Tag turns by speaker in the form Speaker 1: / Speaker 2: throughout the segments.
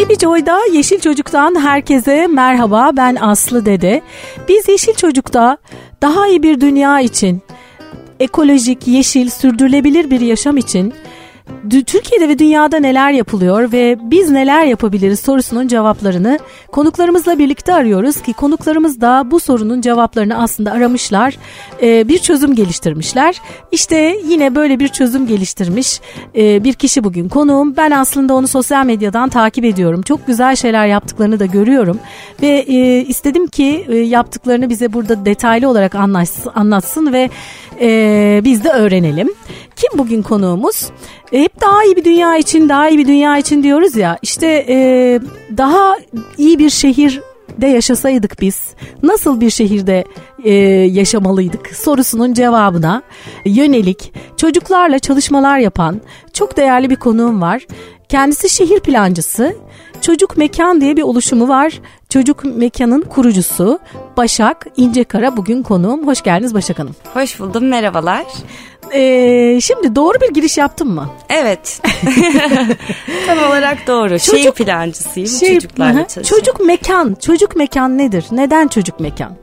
Speaker 1: Baby Joy'da Yeşil Çocuk'tan herkese merhaba ben Aslı Dede. Biz Yeşil Çocuk'ta daha iyi bir dünya için, ekolojik, yeşil, sürdürülebilir bir yaşam için Türkiye'de ve dünyada neler yapılıyor ve biz neler yapabiliriz sorusunun cevaplarını konuklarımızla birlikte arıyoruz ki konuklarımız da bu sorunun cevaplarını aslında aramışlar, e, bir çözüm geliştirmişler. İşte yine böyle bir çözüm geliştirmiş e, bir kişi bugün konuğum. Ben aslında onu sosyal medyadan takip ediyorum. Çok güzel şeyler yaptıklarını da görüyorum ve e, istedim ki yaptıklarını bize burada detaylı olarak anlatsın, ve biz de öğrenelim. Kim bugün konuğumuz? E, hep daha iyi bir dünya için, daha iyi bir dünya için diyoruz ya. İşte e, daha iyi bir şehirde yaşasaydık biz nasıl bir şehirde e, yaşamalıydık sorusunun cevabına yönelik çocuklarla çalışmalar yapan çok değerli bir konuğum var. Kendisi şehir plancısı. Çocuk Mekan diye bir oluşumu var. Çocuk Mekan'ın kurucusu Başak İncekara bugün konuğum. Hoş geldiniz Başak Hanım.
Speaker 2: Hoş buldum merhabalar.
Speaker 1: Ee, şimdi doğru bir giriş yaptım mı?
Speaker 2: Evet. Tam olarak doğru. Çocuk, Şehir plancısıyım. Şey, çocuklarla çalışıyorum.
Speaker 1: Çocuk mekan. Çocuk mekan nedir? Neden çocuk mekan?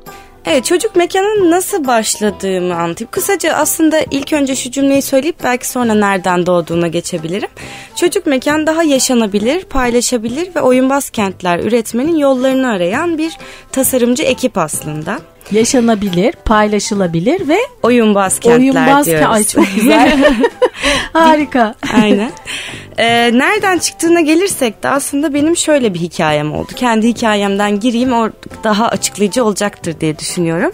Speaker 2: Evet çocuk mekanın nasıl başladığımı anlatayım. Kısaca aslında ilk önce şu cümleyi söyleyip belki sonra nereden doğduğuna geçebilirim. Çocuk mekan daha yaşanabilir, paylaşabilir ve oyunbaz kentler üretmenin yollarını arayan bir tasarımcı ekip aslında
Speaker 1: yaşanabilir, paylaşılabilir ve
Speaker 2: oyunbaz kentler oyunbaz diyoruz.
Speaker 1: Ay çok güzel. Harika.
Speaker 2: Aynen. Ee, nereden çıktığına gelirsek de aslında benim şöyle bir hikayem oldu. Kendi hikayemden gireyim o daha açıklayıcı olacaktır diye düşünüyorum.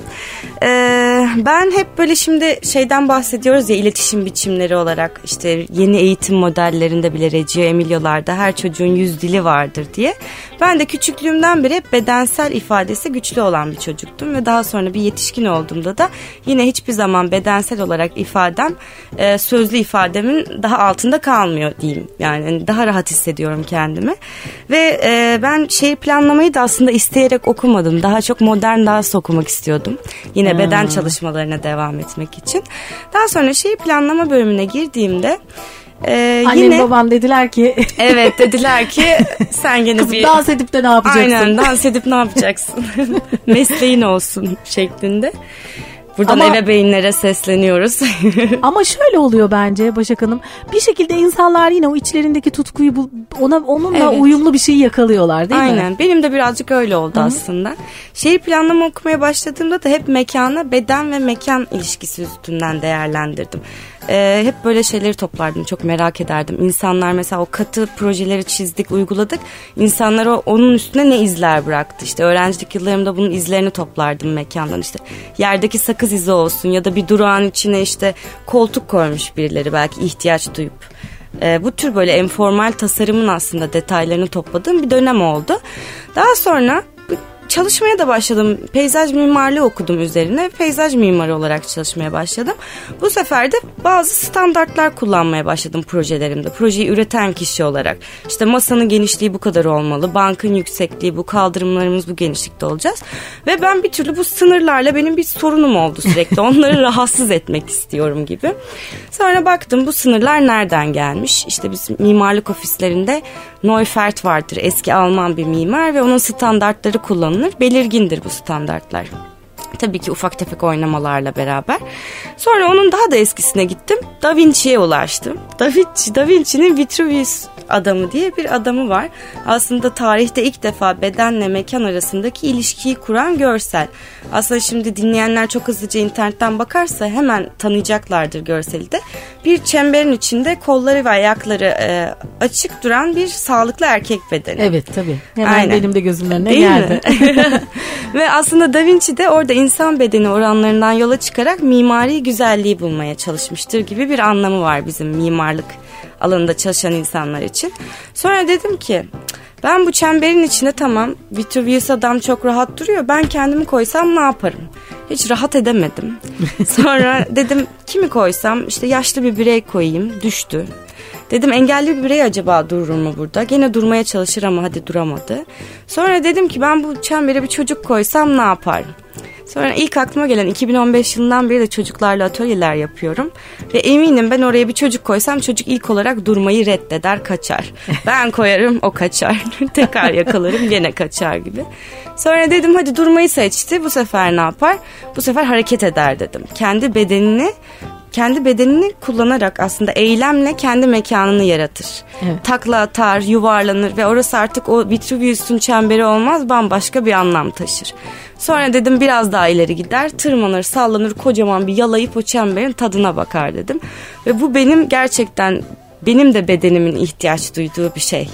Speaker 2: Ee, ben hep böyle şimdi şeyden bahsediyoruz ya iletişim biçimleri olarak işte yeni eğitim modellerinde bile Reggio Emilio'larda her çocuğun yüz dili vardır diye. Ben de küçüklüğümden beri hep bedensel ifadesi güçlü olan bir çocuktum ve daha sonra bir yetişkin olduğumda da yine hiçbir zaman bedensel olarak ifadem e, sözlü ifademin daha altında kalmıyor diyeyim. Yani hani daha rahat hissediyorum kendimi. Ve e, ben şehir planlamayı da aslında isteyerek okumadım. Daha çok modern dans okumak istiyordum. Yine hmm. beden çalışmalarına devam etmek için. Daha sonra şehir planlama bölümüne girdiğimde
Speaker 1: ee, Annem yine, babam dediler ki
Speaker 2: Evet dediler ki sen gene bir
Speaker 1: dans edip de ne yapacaksın?
Speaker 2: Aynen dans edip ne yapacaksın? Mesleğin olsun şeklinde. Buradan ama, ebeveynlere sesleniyoruz.
Speaker 1: ama şöyle oluyor bence Başak Hanım. Bir şekilde insanlar yine o içlerindeki tutkuyu ona onunla evet. uyumlu bir şeyi yakalıyorlar değil
Speaker 2: Aynen.
Speaker 1: mi?
Speaker 2: Aynen. Benim de birazcık öyle oldu Hı-hı. aslında. Şehir planlama okumaya başladığımda da hep mekana beden ve mekan ilişkisi üstünden değerlendirdim e, hep böyle şeyleri toplardım. Çok merak ederdim. İnsanlar mesela o katı projeleri çizdik, uyguladık. İnsanlar o, onun üstüne ne izler bıraktı. İşte öğrencilik yıllarımda bunun izlerini toplardım mekandan. İşte yerdeki sakız izi olsun ya da bir durağın içine işte koltuk koymuş birileri belki ihtiyaç duyup. E, bu tür böyle informal tasarımın aslında detaylarını topladığım bir dönem oldu. Daha sonra çalışmaya da başladım. Peyzaj mimarlığı okudum üzerine. Peyzaj mimarı olarak çalışmaya başladım. Bu sefer de bazı standartlar kullanmaya başladım projelerimde. Projeyi üreten kişi olarak. İşte masanın genişliği bu kadar olmalı. Bankın yüksekliği bu. Kaldırımlarımız bu genişlikte olacağız. Ve ben bir türlü bu sınırlarla benim bir sorunum oldu sürekli. Onları rahatsız etmek istiyorum gibi. Sonra baktım bu sınırlar nereden gelmiş? İşte biz mimarlık ofislerinde Neufert vardır. Eski Alman bir mimar ve onun standartları kullanılır. Belirgindir bu standartlar. Tabii ki ufak tefek oynamalarla beraber. Sonra onun daha da eskisine gittim. Da Vinci'ye ulaştım. Da Vinci, Da Vinci'nin Vitruvius adamı diye bir adamı var. Aslında tarihte ilk defa bedenle mekan arasındaki ilişkiyi kuran görsel. Aslında şimdi dinleyenler çok hızlıca internetten bakarsa hemen tanıyacaklardır görseli de. Bir çemberin içinde kolları ve ayakları e, açık duran bir sağlıklı erkek bedeni.
Speaker 1: Evet tabii. Hemen Aynen. benim de gözümün önüne Değil geldi.
Speaker 2: ve aslında Da Vinci de orada insan bedeni oranlarından yola çıkarak mimari güzelliği bulmaya çalışmıştır gibi bir anlamı var bizim mimarlık alanında çalışan insanlar için. Sonra dedim ki ben bu çemberin içinde tamam Vitruvius adam çok rahat duruyor. Ben kendimi koysam ne yaparım? Hiç rahat edemedim. Sonra dedim kimi koysam işte yaşlı bir birey koyayım düştü. Dedim engelli bir birey acaba durur mu burada? Gene durmaya çalışır ama hadi duramadı. Sonra dedim ki ben bu çembere bir çocuk koysam ne yaparım? Sonra ilk aklıma gelen 2015 yılından beri de çocuklarla atölyeler yapıyorum. Ve eminim ben oraya bir çocuk koysam çocuk ilk olarak durmayı reddeder kaçar. Ben koyarım o kaçar. Tekrar yakalarım gene kaçar gibi. Sonra dedim hadi durmayı seçti. Bu sefer ne yapar? Bu sefer hareket eder dedim. Kendi bedenini kendi bedenini kullanarak aslında eylemle kendi mekanını yaratır. Evet. Takla atar, yuvarlanır ve orası artık o Vitruvius'un çemberi olmaz bambaşka bir anlam taşır. Sonra dedim biraz daha ileri gider, tırmanır, sallanır, kocaman bir yalayıp o çemberin tadına bakar dedim. Ve bu benim gerçekten benim de bedenimin ihtiyaç duyduğu bir şey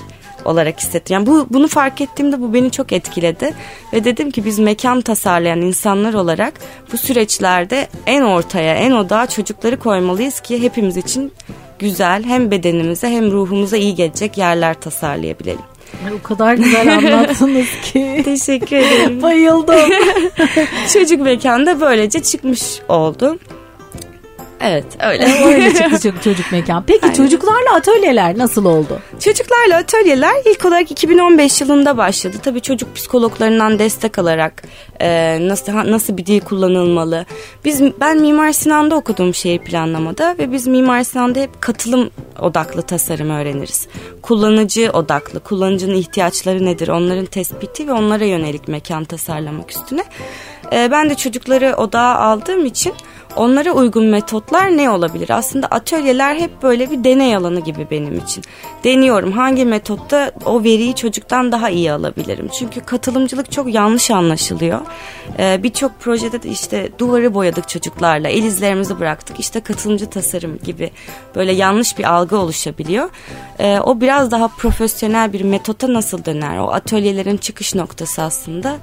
Speaker 2: olarak hissettim. Yani bu bunu fark ettiğimde bu beni çok etkiledi ve dedim ki biz mekan tasarlayan insanlar olarak bu süreçlerde en ortaya, en odağa çocukları koymalıyız ki hepimiz için güzel hem bedenimize hem ruhumuza iyi gelecek yerler tasarlayabilelim.
Speaker 1: Ay, o kadar güzel anlattınız ki.
Speaker 2: Teşekkür ederim.
Speaker 1: Bayıldım.
Speaker 2: Çocuk mekanda böylece çıkmış oldu. Evet öyle.
Speaker 1: öyle çıktı çocuk, çocuk mekan. Peki Aynen. çocuklarla atölyeler nasıl oldu?
Speaker 2: Çocuklarla atölyeler ilk olarak 2015 yılında başladı. Tabii çocuk psikologlarından destek alarak e, nasıl nasıl bir dil kullanılmalı. Biz ben Mimar Sinan'da okudum şehir planlamada ve biz Mimar Sinan'da hep katılım odaklı tasarım öğreniriz. Kullanıcı odaklı, kullanıcının ihtiyaçları nedir, onların tespiti ve onlara yönelik mekan tasarlamak üstüne. E, ben de çocukları odağa aldığım için Onlara uygun metotlar ne olabilir? Aslında atölyeler hep böyle bir deney alanı gibi benim için. Deniyorum hangi metotta o veriyi çocuktan daha iyi alabilirim. Çünkü katılımcılık çok yanlış anlaşılıyor. Ee, Birçok projede de işte duvarı boyadık çocuklarla, el izlerimizi bıraktık. İşte katılımcı tasarım gibi böyle yanlış bir algı oluşabiliyor. Ee, o biraz daha profesyonel bir metota nasıl döner? O atölyelerin çıkış noktası aslında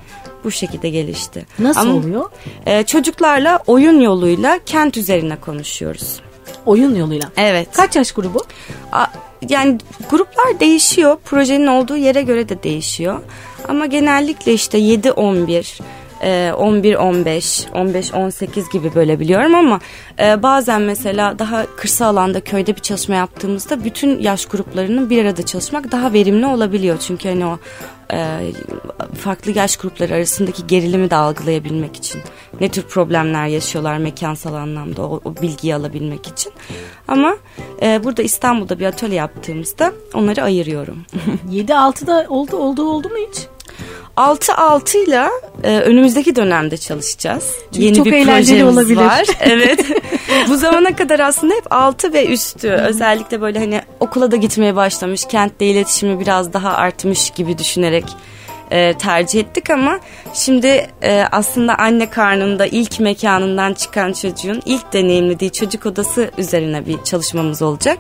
Speaker 2: bu şekilde gelişti.
Speaker 1: Nasıl Ama, oluyor?
Speaker 2: E, çocuklarla oyun yoluyla kent üzerine konuşuyoruz.
Speaker 1: Oyun yoluyla?
Speaker 2: Evet.
Speaker 1: Kaç yaş grubu?
Speaker 2: A, yani gruplar değişiyor. Projenin olduğu yere göre de değişiyor. Ama genellikle işte 7-11 11-15, 15-18 gibi böyle biliyorum ama e, bazen mesela daha kırsal alanda köyde bir çalışma yaptığımızda bütün yaş gruplarının bir arada çalışmak daha verimli olabiliyor. Çünkü hani o e, farklı yaş grupları arasındaki gerilimi de algılayabilmek için ne tür problemler yaşıyorlar mekansal anlamda o, o bilgiyi alabilmek için. Ama e, burada İstanbul'da bir atölye yaptığımızda onları ayırıyorum.
Speaker 1: 7-6'da oldu oldu oldu mu hiç?
Speaker 2: 6-6 ile önümüzdeki dönemde çalışacağız.
Speaker 1: Çünkü Yeni çok bir eğlenceli olabilir. var.
Speaker 2: Evet. Bu zamana kadar aslında hep 6 ve üstü. Özellikle böyle hani okula da gitmeye başlamış, kentle iletişimi biraz daha artmış gibi düşünerek e, tercih ettik ama şimdi e, aslında anne karnında ilk mekanından çıkan çocuğun ilk deneyimlediği çocuk odası üzerine bir çalışmamız olacak.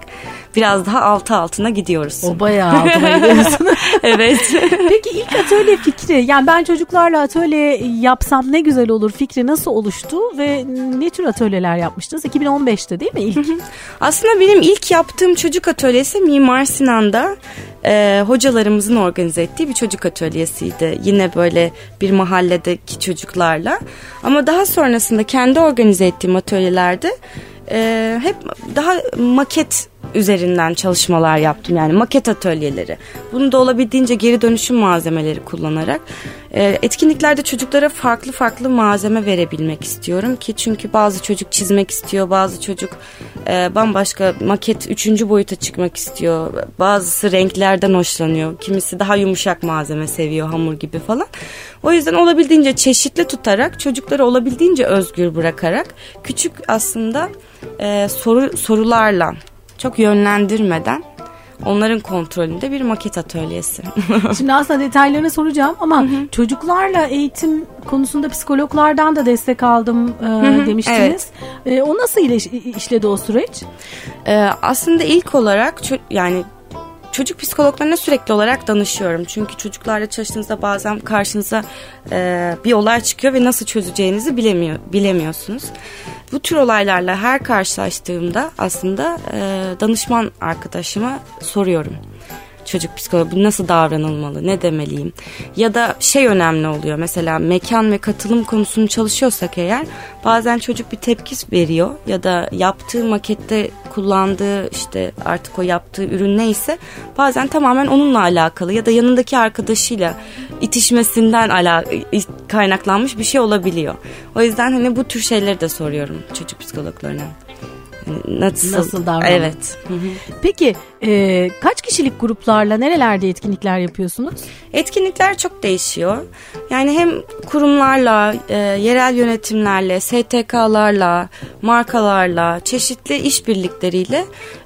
Speaker 2: Biraz daha altı altına gidiyoruz.
Speaker 1: O bayağı altına gidiyorsun.
Speaker 2: evet.
Speaker 1: Peki ilk atölye fikri yani ben çocuklarla atölye yapsam ne güzel olur fikri nasıl oluştu ve ne tür atölyeler yapmıştınız? 2015'te değil mi ilk?
Speaker 2: Aslında benim ilk yaptığım çocuk atölyesi Mimar Sinan'da e, hocalarımızın organize ettiği bir çocuk atölyesiydi. Yine böyle bir mahalledeki çocuklarla. Ama daha sonrasında kendi organize ettiğim atölyelerde e, hep daha maket üzerinden çalışmalar yaptım. Yani maket atölyeleri. Bunu da olabildiğince geri dönüşüm malzemeleri kullanarak e, etkinliklerde çocuklara farklı farklı malzeme verebilmek istiyorum ki çünkü bazı çocuk çizmek istiyor, bazı çocuk e, bambaşka maket üçüncü boyuta çıkmak istiyor. Bazısı renklerden hoşlanıyor. Kimisi daha yumuşak malzeme seviyor, hamur gibi falan. O yüzden olabildiğince çeşitli tutarak çocukları olabildiğince özgür bırakarak küçük aslında e, soru sorularla çok yönlendirmeden onların kontrolünde bir maket atölyesi.
Speaker 1: Şimdi aslında detaylarını soracağım ama hı hı. çocuklarla eğitim konusunda psikologlardan da destek aldım e, hı hı, demiştiniz. Evet. E, o nasıl iş, işledi o süreç?
Speaker 2: E, aslında ilk olarak yani çocuk psikologlarına sürekli olarak danışıyorum. Çünkü çocuklarla çalıştığınızda bazen karşınıza e, bir olay çıkıyor ve nasıl çözeceğinizi bilemiyor bilemiyorsunuz. Bu tür olaylarla her karşılaştığımda aslında e, danışman arkadaşıma soruyorum. Çocuk psikoloğu nasıl davranılmalı, ne demeliyim? Ya da şey önemli oluyor mesela mekan ve katılım konusunu çalışıyorsak eğer bazen çocuk bir tepki veriyor ya da yaptığı makette kullandığı işte artık o yaptığı ürün neyse bazen tamamen onunla alakalı ya da yanındaki arkadaşıyla itişmesinden ala kaynaklanmış bir şey olabiliyor. O yüzden hani bu tür şeyleri de soruyorum çocuk psikologlarına.
Speaker 1: Nasıl, nasıl davranmak?
Speaker 2: Evet.
Speaker 1: Peki e, kaç kişilik gruplarla nerelerde etkinlikler yapıyorsunuz?
Speaker 2: Etkinlikler çok değişiyor. Yani hem kurumlarla, e, yerel yönetimlerle, STK'larla, markalarla, çeşitli işbirlikleriyle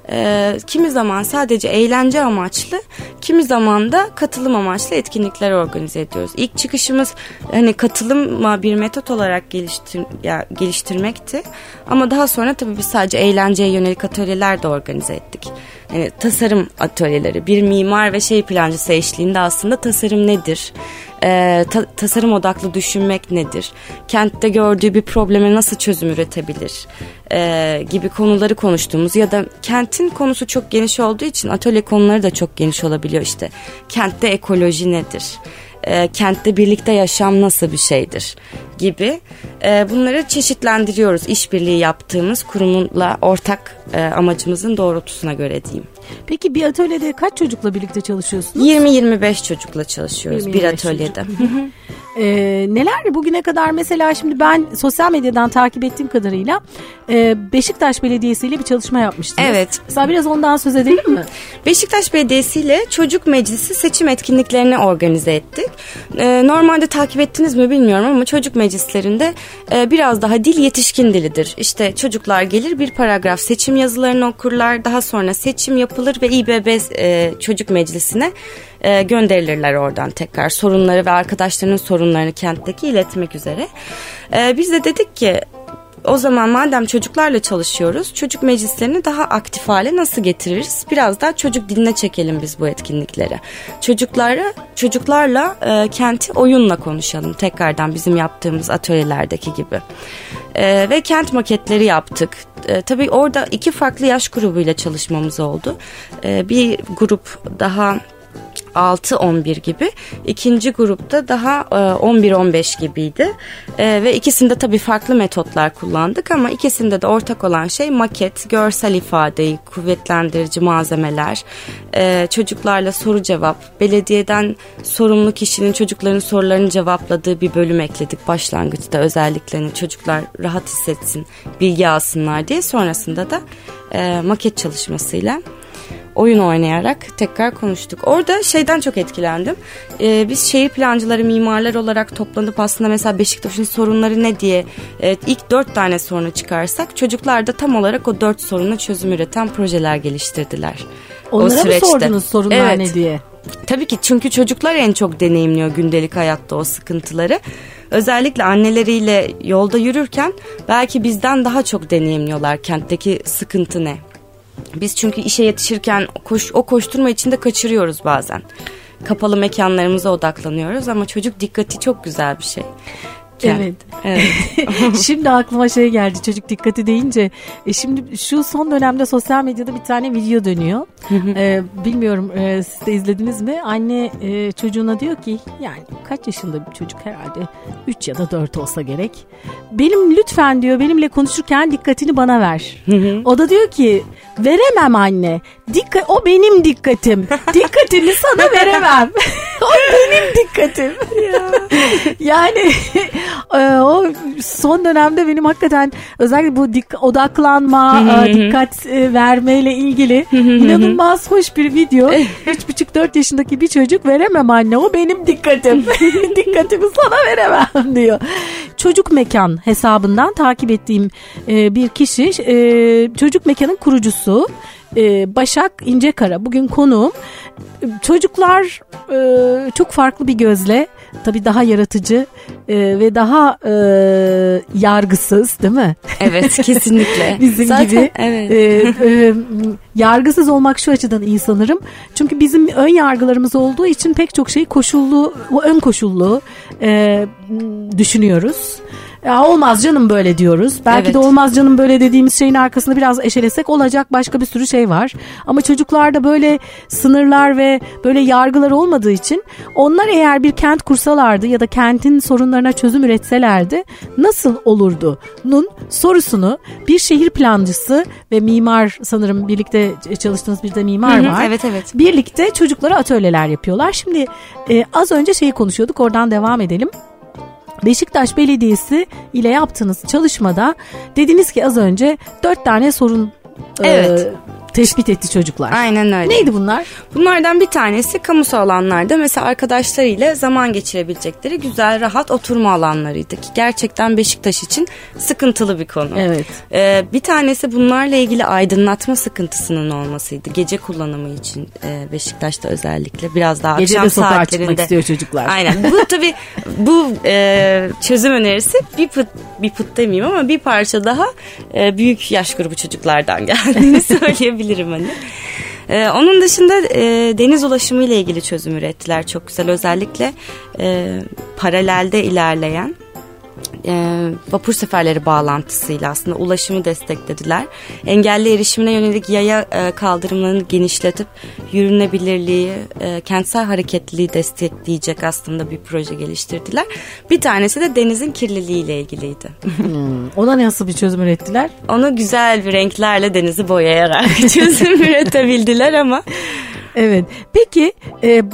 Speaker 2: e, kimi zaman sadece eğlence amaçlı, kimi zaman da katılım amaçlı etkinlikler organize ediyoruz. İlk çıkışımız hani katılıma bir metot olarak geliştir, ya, geliştirmekti. Ama daha sonra tabii biz sadece eğlenceye yönelik atölyeler de organize ettik yani tasarım atölyeleri bir mimar ve şey plancısı eşliğinde aslında tasarım nedir? Ee, ta, tasarım odaklı düşünmek nedir? Kentte gördüğü bir probleme nasıl çözüm üretebilir? Ee, gibi konuları konuştuğumuz ya da kentin konusu çok geniş olduğu için atölye konuları da çok geniş olabiliyor işte. Kentte ekoloji nedir? e, kentte birlikte yaşam nasıl bir şeydir gibi e, bunları çeşitlendiriyoruz işbirliği yaptığımız kurumla ortak e, amacımızın doğrultusuna göre diyeyim.
Speaker 1: Peki bir atölyede kaç çocukla birlikte çalışıyorsunuz?
Speaker 2: 20-25 çocukla çalışıyoruz bir atölyede.
Speaker 1: e, neler bugüne kadar mesela şimdi ben sosyal medyadan takip ettiğim kadarıyla e, Beşiktaş Belediyesi ile bir çalışma yapmıştınız.
Speaker 2: Evet.
Speaker 1: Mesela biraz ondan söz edelim mi?
Speaker 2: Beşiktaş Belediyesi ile Çocuk Meclisi seçim etkinliklerini organize ettik. E, normalde takip ettiniz mi bilmiyorum ama çocuk meclislerinde e, biraz daha dil yetişkin dilidir. İşte çocuklar gelir bir paragraf seçim yazılarını okurlar. Daha sonra seçim yapılır ve İBB e, Çocuk Meclisi'ne e, gönderilirler oradan tekrar sorunları ve arkadaşlarının sorunlarını kentteki iletmek üzere. E, biz de dedik ki o zaman madem çocuklarla çalışıyoruz, çocuk meclislerini daha aktif hale nasıl getiririz? Biraz daha çocuk diline çekelim biz bu etkinlikleri. Çocuklara, çocuklarla e, kenti oyunla konuşalım tekrardan bizim yaptığımız atölyelerdeki gibi. E, ve kent maketleri yaptık. E, tabii orada iki farklı yaş grubuyla çalışmamız oldu. E, bir grup daha 6-11 gibi. İkinci grupta daha 11-15 e, gibiydi. E, ve ikisinde tabii farklı metotlar kullandık ama ikisinde de ortak olan şey maket, görsel ifadeyi, kuvvetlendirici malzemeler, e, çocuklarla soru cevap, belediyeden sorumlu kişinin çocukların sorularını cevapladığı bir bölüm ekledik başlangıçta özelliklerini çocuklar rahat hissetsin, bilgi alsınlar diye. Sonrasında da maket çalışmasıyla oyun oynayarak tekrar konuştuk. Orada şeyden çok etkilendim. Ee, biz şehir plancıları, mimarlar olarak toplanıp aslında mesela Beşiktaş'ın sorunları ne diye e, ilk dört tane sorunu çıkarsak çocuklar da tam olarak o dört soruna çözüm üreten projeler geliştirdiler.
Speaker 1: Onlara o süreçte. mı sordunuz sorunlar evet. ne diye?
Speaker 2: Tabii ki çünkü çocuklar en çok deneyimliyor gündelik hayatta o sıkıntıları. Özellikle anneleriyle yolda yürürken belki bizden daha çok deneyimliyorlar kentteki sıkıntı ne. Biz çünkü işe yetişirken koş, o koşturma içinde kaçırıyoruz bazen. Kapalı mekanlarımıza odaklanıyoruz ama çocuk dikkati çok güzel bir şey.
Speaker 1: Evet. evet. şimdi aklıma şey geldi çocuk dikkati deyince. E şimdi şu son dönemde sosyal medyada bir tane video dönüyor. ee, bilmiyorum e, siz de izlediniz mi? Anne e, çocuğuna diyor ki yani kaç yaşında bir çocuk herhalde 3 ya da 4 olsa gerek. Benim lütfen diyor benimle konuşurken dikkatini bana ver. o da diyor ki veremem anne. Dikkat o benim dikkatim. Dikkatini sana veremem. o benim dikkatim. ya. yani ee, o son dönemde benim hakikaten özellikle bu dik odaklanma, e, dikkat e, vermeyle ilgili inanılmaz hoş bir video. 3,5-4 yaşındaki bir çocuk veremem anne o benim dikkatim. Dikkatimi sana veremem diyor. Çocuk Mekan hesabından takip ettiğim e, bir kişi çocuk mekanın kurucusu. Başak İncekara bugün konuğum. Çocuklar çok farklı bir gözle tabii daha yaratıcı e, ve daha e, yargısız değil mi?
Speaker 2: Evet kesinlikle.
Speaker 1: bizim Zaten, gibi. Evet. E, e, yargısız olmak şu açıdan iyi sanırım. Çünkü bizim ön yargılarımız olduğu için pek çok şey koşullu, ön koşullu e, düşünüyoruz. Ya olmaz canım böyle diyoruz. Belki
Speaker 2: Evet.
Speaker 1: de olmaz canım böyle dediğimiz şeyin arkasında biraz eşelesek olacak başka bir sürü şey var. Ama çocuklarda böyle sınırlar ve böyle yargılar olmadığı için onlar eğer bir kent kursalardı ya da kentin sorunlarına çözüm üretselerdi nasıl olurdu? Nun sorusunu bir şehir plancısı ve mimar sanırım birlikte çalıştığınız bir de mimar
Speaker 2: Hı hı,
Speaker 1: var.
Speaker 2: evet, evet.
Speaker 1: Birlikte çocuklara atölyeler yapıyorlar. Şimdi e, az önce şeyi konuşuyorduk oradan devam edelim. Beşiktaş Belediyesi ile yaptığınız çalışmada dediniz ki az önce dört tane sorun e,
Speaker 2: Evet.
Speaker 1: Tespit etti çocuklar.
Speaker 2: Aynen öyle.
Speaker 1: Neydi bunlar?
Speaker 2: Bunlardan bir tanesi kamusal alanlarda mesela arkadaşlarıyla zaman geçirebilecekleri güzel rahat oturma alanlarıydı ki gerçekten Beşiktaş için sıkıntılı bir konu.
Speaker 1: Evet.
Speaker 2: Ee, bir tanesi bunlarla ilgili aydınlatma sıkıntısının olmasıydı. Gece kullanımı için e, Beşiktaş'ta özellikle biraz daha
Speaker 1: Gece
Speaker 2: akşam
Speaker 1: de sokağa
Speaker 2: saatlerinde.
Speaker 1: çıkmak istiyor çocuklar.
Speaker 2: Aynen. Bu tabii bu e, çözüm önerisi bir pıt bir pıt demeyeyim ama bir parça daha e, büyük yaş grubu çocuklardan geldiğini söyleyebilirim hani. E, onun dışında e, deniz ulaşımı ile ilgili çözüm ürettiler çok güzel. Özellikle e, paralelde ilerleyen e, vapur seferleri bağlantısıyla aslında ulaşımı desteklediler. Engelli erişimine yönelik yaya e, kaldırımlarını genişletip yürünebilirliği, e, kentsel hareketliliği destekleyecek aslında bir proje geliştirdiler. Bir tanesi de denizin kirliliği ile ilgiliydi.
Speaker 1: Hmm, Ona nasıl bir çözüm ürettiler?
Speaker 2: Onu güzel bir renklerle denizi boyayarak çözüm üretebildiler ama
Speaker 1: Evet. Peki e,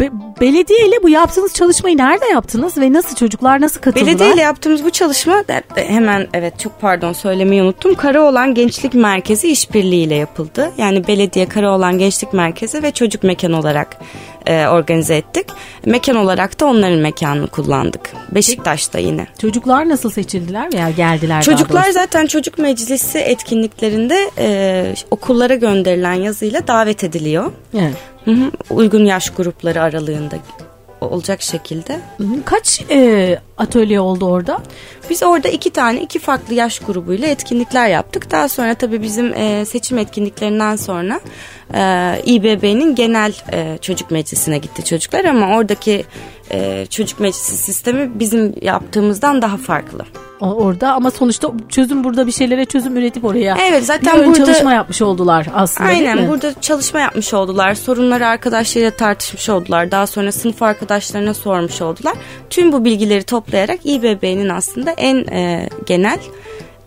Speaker 1: be- belediye ile bu yaptığınız çalışmayı nerede yaptınız ve nasıl çocuklar nasıl katıldılar?
Speaker 2: Belediye ile yaptığımız bu çalışma e, hemen evet çok pardon söylemeyi unuttum. Karaoğlan Gençlik Merkezi işbirliğiyle yapıldı. Yani belediye Karaoğlan Gençlik Merkezi ve çocuk mekan olarak e, organize ettik. Mekan olarak da onların mekanını kullandık. Beşiktaş'ta yine.
Speaker 1: Çocuklar nasıl seçildiler veya geldiler
Speaker 2: Çocuklar zaten çocuk meclisi etkinliklerinde e, okullara gönderilen yazıyla davet ediliyor.
Speaker 1: Evet.
Speaker 2: Hı hı, uygun yaş grupları aralığında olacak şekilde.
Speaker 1: Kaç e, atölye oldu orada?
Speaker 2: Biz orada iki tane iki farklı yaş grubuyla etkinlikler yaptık. Daha sonra tabii bizim e, seçim etkinliklerinden sonra e, İBB'nin genel e, çocuk meclisine gitti çocuklar ama oradaki e, çocuk meclisi sistemi bizim yaptığımızdan daha farklı.
Speaker 1: Orada ama sonuçta çözüm burada bir şeylere çözüm üretip oraya
Speaker 2: Evet zaten
Speaker 1: bir
Speaker 2: burada
Speaker 1: çalışma yapmış oldular aslında
Speaker 2: Aynen burada çalışma yapmış oldular. Sorunları arkadaşlarıyla tartışmış oldular. Daha sonra sınıf arkadaşlarına sormuş oldular. Tüm bu bilgileri toplayarak İBB'nin aslında en e, genel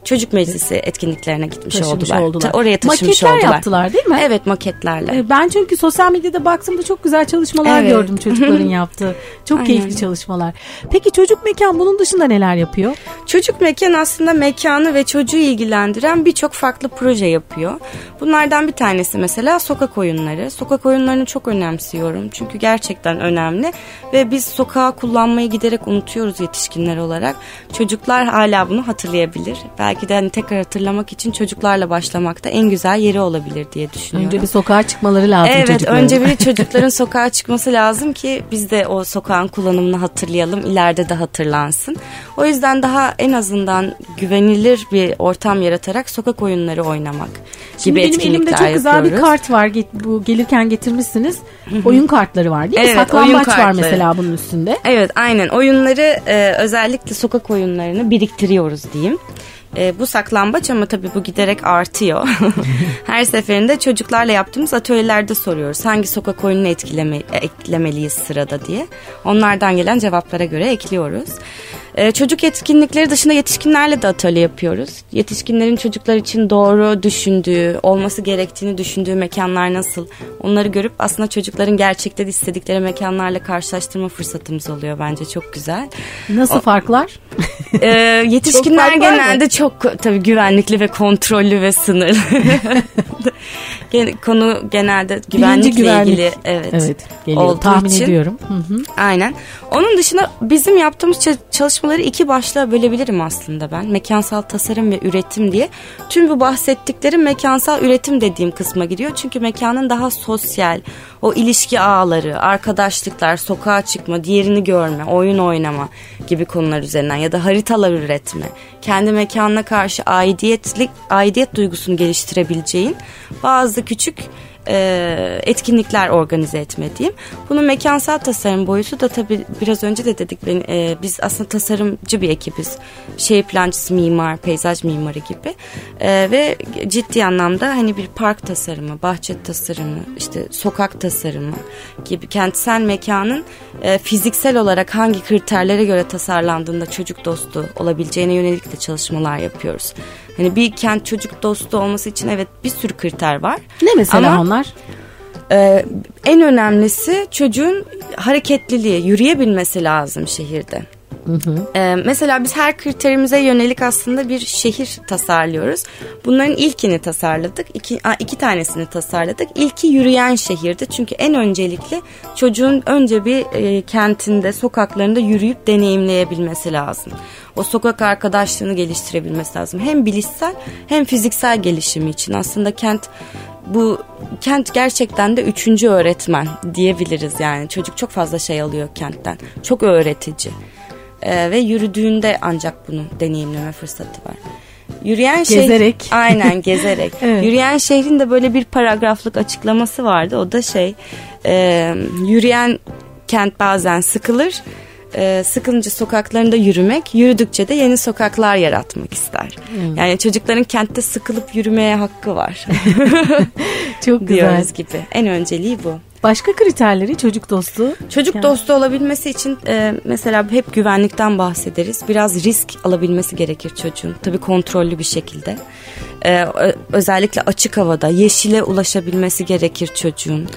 Speaker 2: çocuk meclisi etkinliklerine gitmiş
Speaker 1: Taşımış
Speaker 2: oldular.
Speaker 1: oldular.
Speaker 2: Ta- Oraya taşımış
Speaker 1: Maketler
Speaker 2: oldular.
Speaker 1: yaptılar değil mi?
Speaker 2: Evet maketlerle.
Speaker 1: E, Ben çünkü sosyal medyada baktığımda çok güzel çalışmalar
Speaker 2: Evet.
Speaker 1: gördüm çocukların yaptığı. Çok
Speaker 2: Aynen.
Speaker 1: keyifli çalışmalar. Peki çocuk mekan bunun dışında neler yapıyor?
Speaker 2: Çocuk mekan aslında mekanı ve çocuğu ilgilendiren birçok farklı proje yapıyor. Bunlardan bir tanesi mesela sokak oyunları. Sokak oyunlarını çok önemsiyorum. Çünkü gerçekten önemli. Ve biz sokağı kullanmayı giderek unutuyoruz yetişkinler olarak. Çocuklar hala bunu hatırlayabilir. Belki de hani tekrar hatırlamak için çocuklarla başlamak da en güzel yeri olabilir diye düşünüyorum.
Speaker 1: Önce bir sokağa çıkmaları lazım
Speaker 2: Evet
Speaker 1: çocukların.
Speaker 2: önce bir çocukların sokağa çıkması lazım ki biz de o sokağın kullanımını hatırlayalım ileride de hatırlansın. O yüzden daha en azından güvenilir bir ortam yaratarak sokak oyunları oynamak
Speaker 1: Şimdi
Speaker 2: gibi
Speaker 1: benim
Speaker 2: etkinlikler
Speaker 1: elimde çok güzel bir
Speaker 2: yapıyoruz.
Speaker 1: kart var. Bu gelirken getirmişsiniz. Oyun kartları var değil mi?
Speaker 2: Evet,
Speaker 1: Saklambaç var mesela bunun üstünde.
Speaker 2: Evet aynen oyunları e, özellikle sokak oyunlarını biriktiriyoruz diyeyim. E, bu saklambaç ama tabii bu giderek artıyor. Her seferinde çocuklarla yaptığımız atölyelerde soruyoruz. Hangi sokak oyununu etkileme, eklemeliyiz sırada diye. Onlardan gelen cevaplara göre ekliyoruz. E, çocuk etkinlikleri dışında yetişkinlerle de atölye yapıyoruz. Yetişkinlerin çocuklar için doğru düşündüğü, olması gerektiğini düşündüğü mekanlar nasıl? Onları görüp aslında çocukların gerçekten istedikleri mekanlarla karşılaştırma fırsatımız oluyor bence çok güzel.
Speaker 1: Nasıl farklar?
Speaker 2: Ee, yetişkinler genelde çok tabii güvenlikli ve kontrollü ve sınırlı. Konu genelde güvenlikle
Speaker 1: güvenlik.
Speaker 2: ilgili evet,
Speaker 1: Evet geliyor
Speaker 2: olduğu
Speaker 1: tahmin
Speaker 2: için.
Speaker 1: ediyorum. Hı hı.
Speaker 2: Aynen. Onun dışında bizim yaptığımız ça- çalışmaları iki başlığa bölebilirim aslında ben. Mekansal tasarım ve üretim diye. Tüm bu bahsettiklerim mekansal üretim dediğim kısma giriyor. Çünkü mekanın daha sosyal, o ilişki ağları, arkadaşlıklar, sokağa çıkma, diğerini görme, oyun oynama gibi konular üzerinden ya da haritalar üretme, kendi mekanına karşı aidiyetlik, aidiyet duygusunu geliştirebileceğin bazı küçük e, etkinlikler organize etme diyeyim. Bunun mekansal tasarım boyutu da tabii biraz önce de dedik ben, e, biz aslında tasarımcı bir ekibiz. Şehir plancısı, mimar, peyzaj mimarı gibi e, ve ciddi anlamda hani bir park tasarımı, bahçe tasarımı, işte sokak tasarımı gibi kentsel mekanın e, fiziksel olarak hangi kriterlere göre tasarlandığında çocuk dostu olabileceğine yönelik de çalışmalar yapıyoruz. Hani bir kent çocuk dostu olması için evet bir sürü kriter var.
Speaker 1: Ne mesela Ama, onlar?
Speaker 2: E, en önemlisi çocuğun hareketliliği, yürüyebilmesi lazım şehirde. Hı hı. Ee, mesela biz her kriterimize yönelik aslında bir şehir tasarlıyoruz. Bunların ilkini tasarladık. İki, iki tanesini tasarladık. İlki yürüyen şehirdi. Çünkü en öncelikli çocuğun önce bir e, kentinde, sokaklarında yürüyüp deneyimleyebilmesi lazım. O sokak arkadaşlığını geliştirebilmesi lazım. Hem bilişsel hem fiziksel gelişimi için. Aslında kent bu kent gerçekten de üçüncü öğretmen diyebiliriz yani. Çocuk çok fazla şey alıyor kentten. Çok öğretici. Ee, ve yürüdüğünde ancak bunu deneyimleme fırsatı var. Yürüyen
Speaker 1: gezerek.
Speaker 2: Şehir, aynen gezerek. evet. Yürüyen şehrin de böyle bir paragraflık açıklaması vardı. O da şey e, yürüyen kent bazen sıkılır. E, sıkılınca sokaklarında yürümek, yürüdükçe de yeni sokaklar yaratmak ister. Hmm. Yani çocukların kentte sıkılıp yürümeye hakkı var.
Speaker 1: Çok güzel. Diyoruz
Speaker 2: gibi. En önceliği bu.
Speaker 1: Başka kriterleri çocuk dostu?
Speaker 2: Çocuk yani. dostu olabilmesi için e, mesela hep güvenlikten bahsederiz. Biraz risk alabilmesi gerekir çocuğun. Tabii kontrollü bir şekilde. E, özellikle açık havada yeşile ulaşabilmesi gerekir çocuğun.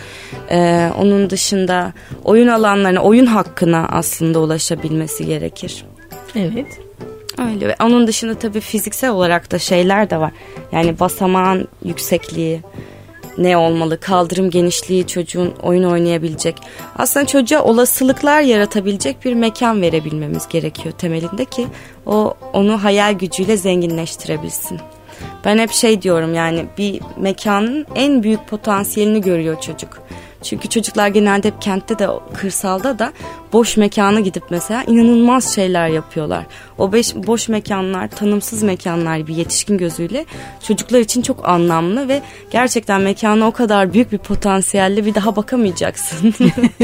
Speaker 2: E, onun dışında oyun alanlarına, oyun hakkına aslında ulaşabilmesi gerekir.
Speaker 1: Evet.
Speaker 2: Öyle ve onun dışında tabii fiziksel olarak da şeyler de var. Yani basamağın yüksekliği, ne olmalı? Kaldırım genişliği çocuğun oyun oynayabilecek. Aslında çocuğa olasılıklar yaratabilecek bir mekan verebilmemiz gerekiyor temelinde ki o onu hayal gücüyle zenginleştirebilsin. Ben hep şey diyorum yani bir mekanın en büyük potansiyelini görüyor çocuk. Çünkü çocuklar genelde hep kentte de kırsalda da boş mekana gidip mesela inanılmaz şeyler yapıyorlar. O beş, boş mekanlar, tanımsız mekanlar bir yetişkin gözüyle çocuklar için çok anlamlı ve gerçekten mekana o kadar büyük bir potansiyelle bir daha bakamayacaksın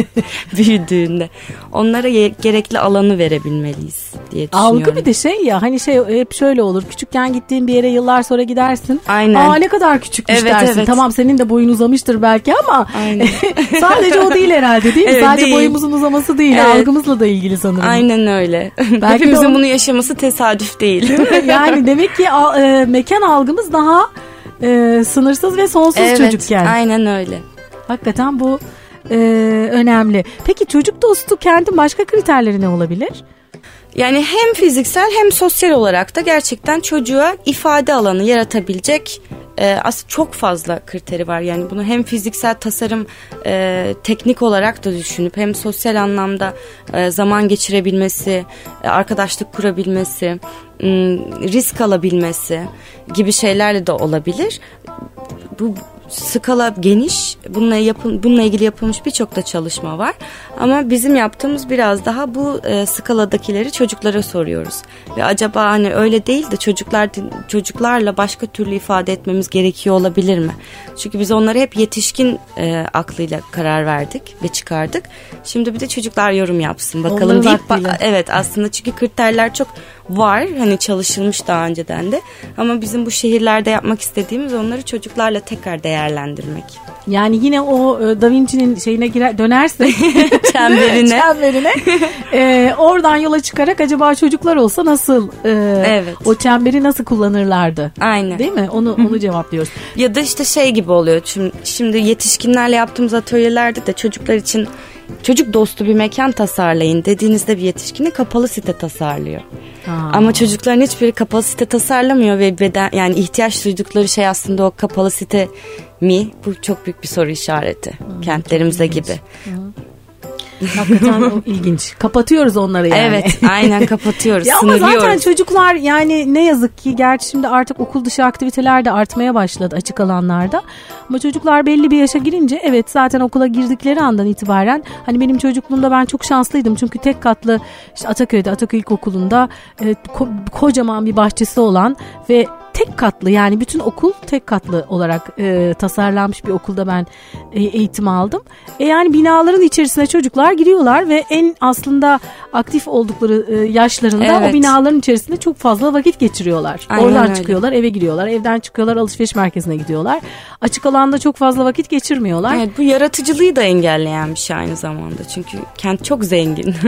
Speaker 2: büyüdüğünde. Onlara gerekli alanı verebilmeliyiz diye düşünüyorum.
Speaker 1: Algı bir de şey ya hani şey hep şöyle olur. Küçükken gittiğin bir yere yıllar sonra gidersin.
Speaker 2: Aynen.
Speaker 1: Aa ne kadar küçükmüş evet, dersin. Evet. Tamam senin de boyun uzamıştır belki ama sadece o değil herhalde değil mi? Evet, Sadece değil. boyumuzun uzaması değil. Evet. Algımızla da ilgili sanırım.
Speaker 2: Aynen öyle. Belki Hepimizin onu... bunu yaşaması tesadüf değil.
Speaker 1: yani demek ki e, mekan algımız daha e, sınırsız ve sonsuz evet, çocukken.
Speaker 2: Aynen öyle.
Speaker 1: Hakikaten bu e, önemli. Peki çocuk dostu kentin başka kriterleri ne olabilir?
Speaker 2: Yani hem fiziksel hem sosyal olarak da gerçekten çocuğa ifade alanı yaratabilecek e, aslında çok fazla kriteri var. Yani bunu hem fiziksel tasarım e, teknik olarak da düşünüp hem sosyal anlamda e, zaman geçirebilmesi, e, arkadaşlık kurabilmesi, risk alabilmesi gibi şeylerle de olabilir. Bu skala geniş. Bununla yapın bununla ilgili yapılmış birçok da çalışma var. Ama bizim yaptığımız biraz daha bu e, skaladakileri çocuklara soruyoruz. Ve acaba hani öyle değil de çocuklar çocuklarla başka türlü ifade etmemiz gerekiyor olabilir mi? Çünkü biz onları hep yetişkin e, aklıyla karar verdik ve çıkardık. Şimdi bir de çocuklar yorum yapsın bakalım Onların deyip evet aslında çünkü kriterler çok var. Hani çalışılmış daha önceden de. Ama bizim bu şehirlerde yapmak istediğimiz onları çocuklarla tekrar değerlendirmek.
Speaker 1: Yani yine o e, Da Vinci'nin şeyine girer dönerse
Speaker 2: çemberine,
Speaker 1: çemberine e, oradan yola çıkarak acaba çocuklar olsa nasıl e, evet. o çemberi nasıl kullanırlardı?
Speaker 2: Aynen.
Speaker 1: Değil mi? Onu onu cevaplıyoruz.
Speaker 2: Ya da işte şey gibi oluyor. Şimdi, şimdi yetişkinlerle yaptığımız atölyelerde de çocuklar için çocuk dostu bir mekan tasarlayın dediğinizde bir yetişkini kapalı site tasarlıyor. Aa. Ama çocukların hiçbiri kapalı site tasarlamıyor ve beden yani ihtiyaç duydukları şey aslında o kapalı site mi? Bu çok büyük bir soru işareti hmm, kentlerimizde gibi. Hmm.
Speaker 1: Hakikaten o ilginç. Kapatıyoruz onları yani.
Speaker 2: Evet aynen kapatıyoruz.
Speaker 1: ya ama zaten çocuklar yani ne yazık ki gerçi şimdi artık okul dışı aktiviteler de artmaya başladı açık alanlarda. Ama çocuklar belli bir yaşa girince evet zaten okula girdikleri andan itibaren hani benim çocukluğumda ben çok şanslıydım. Çünkü tek katlı işte Ataköy'de Ataköy İlkokulu'nda e, ko- kocaman bir bahçesi olan ve tek katlı yani bütün okul tek katlı olarak e, tasarlanmış bir okulda ben e, eğitim aldım. E, yani binaların içerisine çocuklar giriyorlar ve en aslında aktif oldukları e, yaşlarında
Speaker 2: Evet.
Speaker 1: o binaların içerisinde çok fazla vakit geçiriyorlar.
Speaker 2: Aynen
Speaker 1: Oradan
Speaker 2: öyle.
Speaker 1: çıkıyorlar eve giriyorlar evden çıkıyorlar alışveriş merkezine gidiyorlar. Açık alanda çok fazla vakit geçirmiyorlar.
Speaker 2: Evet bu yaratıcılığı da engelleyen bir şey aynı zamanda. Çünkü kent çok zengin.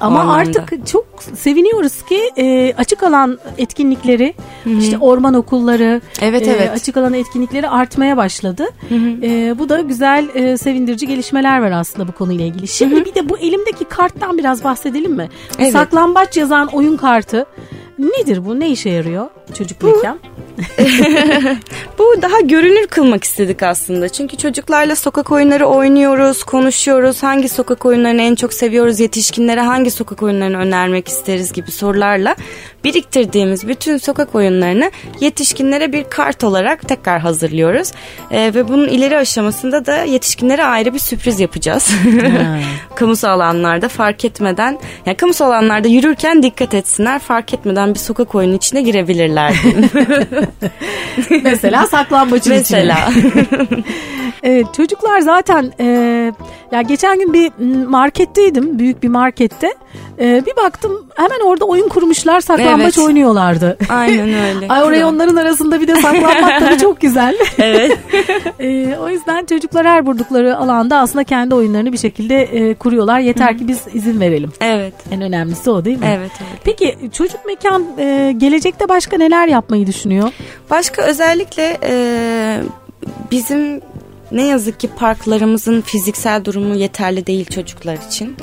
Speaker 1: Ama
Speaker 2: anlamda.
Speaker 1: artık çok seviniyoruz ki e, açık alan etkinlikleri, işte orman okulları,
Speaker 2: Evet,
Speaker 1: e,
Speaker 2: evet.
Speaker 1: açık alan etkinlikleri artmaya başladı. E, bu da güzel, e, sevindirici gelişmeler var aslında bu konuyla ilgili. Şimdi bir de bu elimdeki karttan biraz bahsedelim mi?
Speaker 2: Evet.
Speaker 1: Saklambaç yazan oyun kartı nedir bu? Ne işe yarıyor çocuk mekan?
Speaker 2: Bu daha görünür kılmak istedik aslında. Çünkü çocuklarla sokak oyunları oynuyoruz, konuşuyoruz. Hangi sokak oyunlarını en çok seviyoruz, yetişkinlere hangi sokak oyunlarını önermek isteriz gibi sorularla biriktirdiğimiz bütün sokak oyunlarını yetişkinlere bir kart olarak tekrar hazırlıyoruz. Ee, ve bunun ileri aşamasında da yetişkinlere ayrı bir sürpriz yapacağız. kamusal alanlarda fark etmeden, yani kamusal alanlarda yürürken dikkat etsinler, fark etmeden bir sokak oyunu içine girebilirler diyeyim.
Speaker 1: Mesela saklambaçın içine.
Speaker 2: Mesela.
Speaker 1: Evet, çocuklar zaten e, ya geçen gün bir marketteydim büyük bir markette E, bir baktım hemen orada oyun kurmuşlar saklambaç
Speaker 2: Evet.
Speaker 1: oynuyorlardı.
Speaker 2: Aynen öyle.
Speaker 1: Ay oraya onların arasında bir de saklanmak tabii çok güzel.
Speaker 2: Evet.
Speaker 1: E, o yüzden çocuklar her buldukları alanda aslında kendi oyunlarını bir şekilde e, kuruyorlar. Yeter ki biz izin verelim.
Speaker 2: Evet.
Speaker 1: En önemlisi o değil mi?
Speaker 2: Evet, evet.
Speaker 1: Peki çocuk mekan e, gelecekte başka neler yapmayı düşünüyor?
Speaker 2: Başka özellikle e, bizim ne yazık ki parklarımızın fiziksel durumu yeterli değil çocuklar için.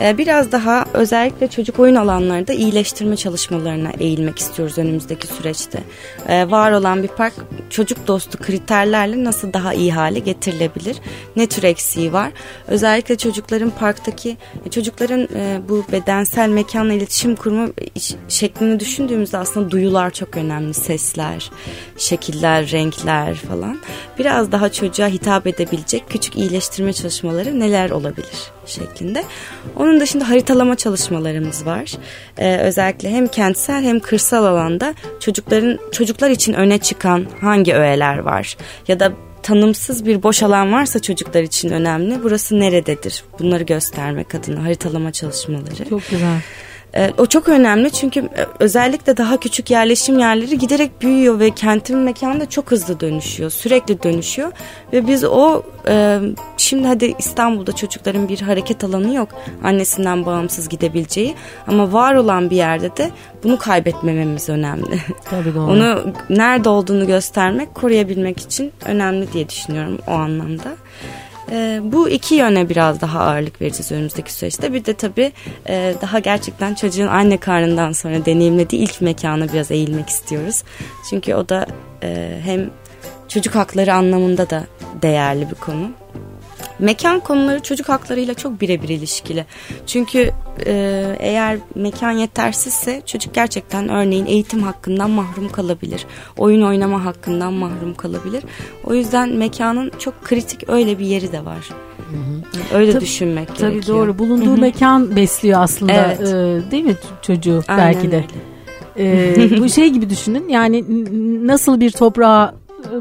Speaker 2: E, biraz daha özellikle çocuk oyun alanlarında iyileştirme çalışmalarına eğilmek istiyoruz önümüzdeki süreçte. E, var olan bir park çocuk dostu kriterlerle nasıl daha iyi hale getirilebilir? Ne tür eksiği var? Özellikle çocukların parktaki e, çocukların e, bu bedensel mekanla iletişim kurma şeklini düşündüğümüzde aslında duyular çok önemli. Sesler, şekiller, renkler falan. Biraz daha çocuğa hitap edebilecek küçük iyileştirme çalışmaları neler olabilir şeklinde. Onun dışında haritalama çalışmalarımız var. Ee, özellikle hem kentsel hem kırsal alanda çocukların çocuklar için öne çıkan hangi öğeler var ya da tanımsız bir boş alan varsa çocuklar için önemli. Burası nerededir? Bunları göstermek adına haritalama çalışmaları.
Speaker 1: Çok güzel.
Speaker 2: Ee, o çok önemli çünkü e, özellikle daha küçük yerleşim yerleri giderek büyüyor ve kentin mekanı da çok hızlı dönüşüyor. Sürekli dönüşüyor ve biz o e, şimdi hadi İstanbul'da çocukların bir hareket alanı yok. Annesinden bağımsız gidebileceği ama var olan bir yerde de bunu kaybetmememiz önemli.
Speaker 1: Tabii doğru.
Speaker 2: Onu nerede olduğunu göstermek, koruyabilmek için önemli diye düşünüyorum o anlamda. Ee, bu iki yöne biraz daha ağırlık vereceğiz önümüzdeki süreçte. Bir de tabii e, daha gerçekten çocuğun anne karnından sonra deneyimlediği ilk mekana biraz eğilmek istiyoruz. Çünkü o da e, hem çocuk hakları anlamında da değerli bir konu. Mekan konuları çocuk haklarıyla çok birebir ilişkili. Çünkü e, eğer mekan yetersizse çocuk gerçekten örneğin eğitim hakkından mahrum kalabilir. Oyun oynama hakkından mahrum kalabilir. O yüzden mekanın çok kritik öyle bir yeri de var. Öyle
Speaker 1: Tabii-
Speaker 2: düşünmek
Speaker 1: Tabii
Speaker 2: gerekiyor.
Speaker 1: doğru. Bulunduğu mekan besliyor aslında.
Speaker 2: Evet.
Speaker 1: e, değil mi çocuğu
Speaker 2: Aynen
Speaker 1: belki de.
Speaker 2: öyle.
Speaker 1: E, bu şey gibi düşünün. Yani nasıl bir toprağa e,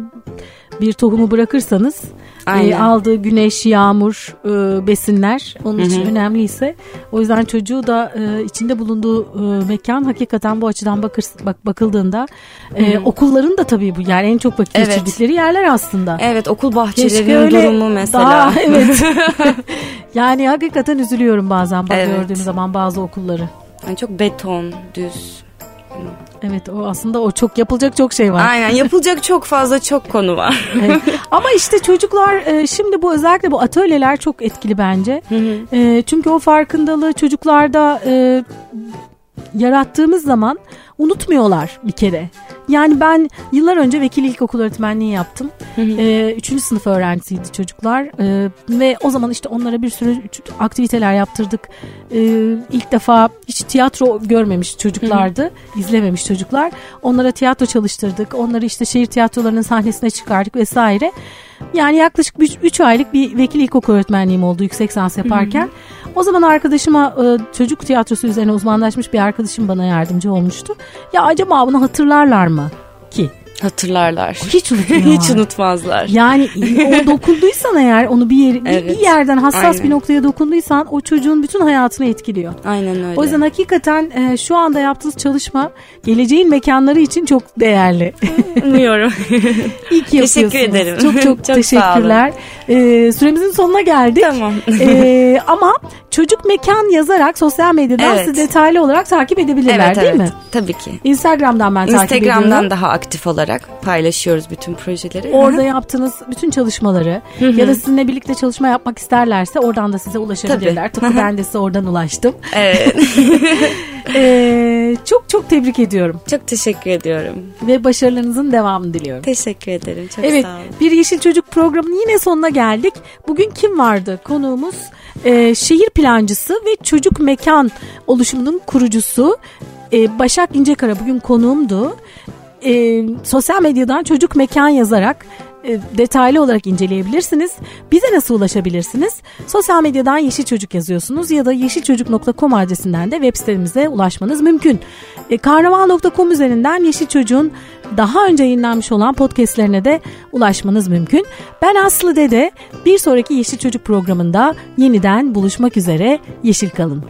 Speaker 1: bir tohumu bırakırsanız e, aldığı güneş, yağmur, e, besinler onun için önemliyse o yüzden çocuğu da e, içinde bulunduğu e, mekan hakikaten bu açıdan bakır, bak bakıldığında e, okulların da tabii bu yani en çok vakit
Speaker 2: Evet.
Speaker 1: geçirdikleri yerler aslında.
Speaker 2: Evet okul bahçelerinin durumu mesela.
Speaker 1: Daha, evet. yani hakikaten üzülüyorum bazen bak
Speaker 2: Evet.
Speaker 1: gördüğüm zaman bazı okulları.
Speaker 2: Yani çok beton, düz.
Speaker 1: Evet o aslında o çok yapılacak çok şey var.
Speaker 2: Aynen yapılacak çok fazla çok konu var.
Speaker 1: Evet. Ama işte çocuklar e, şimdi bu özellikle bu atölyeler çok etkili bence. E, çünkü o farkındalığı çocuklarda e, yarattığımız zaman unutmuyorlar bir kere. Yani ben yıllar önce vekil ilkokul öğretmenliği yaptım. E, üçüncü sınıf öğrencisiydi çocuklar E, ve o zaman işte onlara bir sürü aktiviteler yaptırdık. E, ilk defa hiç tiyatro görmemiş çocuklardı, izlememiş çocuklar. Onlara tiyatro çalıştırdık, onları işte şehir tiyatrolarının sahnesine çıkardık vesaire. Yani yaklaşık 3 aylık bir vekil ilkokul öğretmenliğim oldu yüksek lisans yaparken. O zaman arkadaşıma e, çocuk tiyatrosu üzerine uzmanlaşmış bir arkadaşım bana yardımcı olmuştu. Ya acaba bunu hatırlarlar mı
Speaker 2: Hatırlarlar.
Speaker 1: Hiç unutmuyorlar.
Speaker 2: Hiç unutmazlar.
Speaker 1: Yani o dokunduysan eğer onu bir, yer,
Speaker 2: Evet.
Speaker 1: bir yerden hassas
Speaker 2: Aynen.
Speaker 1: bir noktaya dokunduysan o çocuğun bütün hayatını etkiliyor.
Speaker 2: Aynen öyle.
Speaker 1: O yüzden hakikaten e, şu anda yaptığınız çalışma geleceğin mekanları için çok değerli.
Speaker 2: umuyorum.
Speaker 1: İyi ki
Speaker 2: Teşekkür
Speaker 1: yapıyorsunuz.
Speaker 2: ederim.
Speaker 1: Çok çok,
Speaker 2: Çok
Speaker 1: teşekkürler. E, süremizin sonuna geldik.
Speaker 2: tamam.
Speaker 1: E, ama çocuk mekan yazarak sosyal medyadan
Speaker 2: Evet.
Speaker 1: sizi detaylı olarak takip edebilirler
Speaker 2: evet
Speaker 1: değil
Speaker 2: evet.
Speaker 1: mi?
Speaker 2: Tabii ki.
Speaker 1: Instagram'dan ben takip ediyorum.
Speaker 2: Instagram'dan daha aktif olarak paylaşıyoruz bütün projeleri.
Speaker 1: Orada yaptığınız bütün çalışmaları ya da sizinle birlikte çalışma yapmak isterlerse oradan da size ulaşabilirler.
Speaker 2: Tabii.
Speaker 1: Tıpkı ben de size oradan ulaştım.
Speaker 2: Evet.
Speaker 1: Ee, çok çok tebrik ediyorum
Speaker 2: Çok teşekkür ediyorum.
Speaker 1: ve başarılarınızın devamını diliyorum.
Speaker 2: Teşekkür ederim. Çok
Speaker 1: Evet
Speaker 2: sağ olun.
Speaker 1: bir Yeşil Çocuk programının yine sonuna geldik. Bugün kim vardı? Konuğumuz e, şehir plancısı ve çocuk mekan oluşumunun kurucusu e, Başak İncekara bugün konuğumdu. E, sosyal medyadan çocuk mekan yazarak detaylı olarak inceleyebilirsiniz. Bize nasıl ulaşabilirsiniz? Sosyal medyadan Yeşil Çocuk yazıyorsunuz ya da yeşilçocuk.com adresinden de web sitemize ulaşmanız mümkün. E, Karnaval.com üzerinden Yeşil Çocuk'un daha önce yayınlanmış olan podcastlerine de ulaşmanız mümkün. Ben Aslı Dede. Bir sonraki Yeşil Çocuk programında yeniden buluşmak üzere. Yeşil kalın.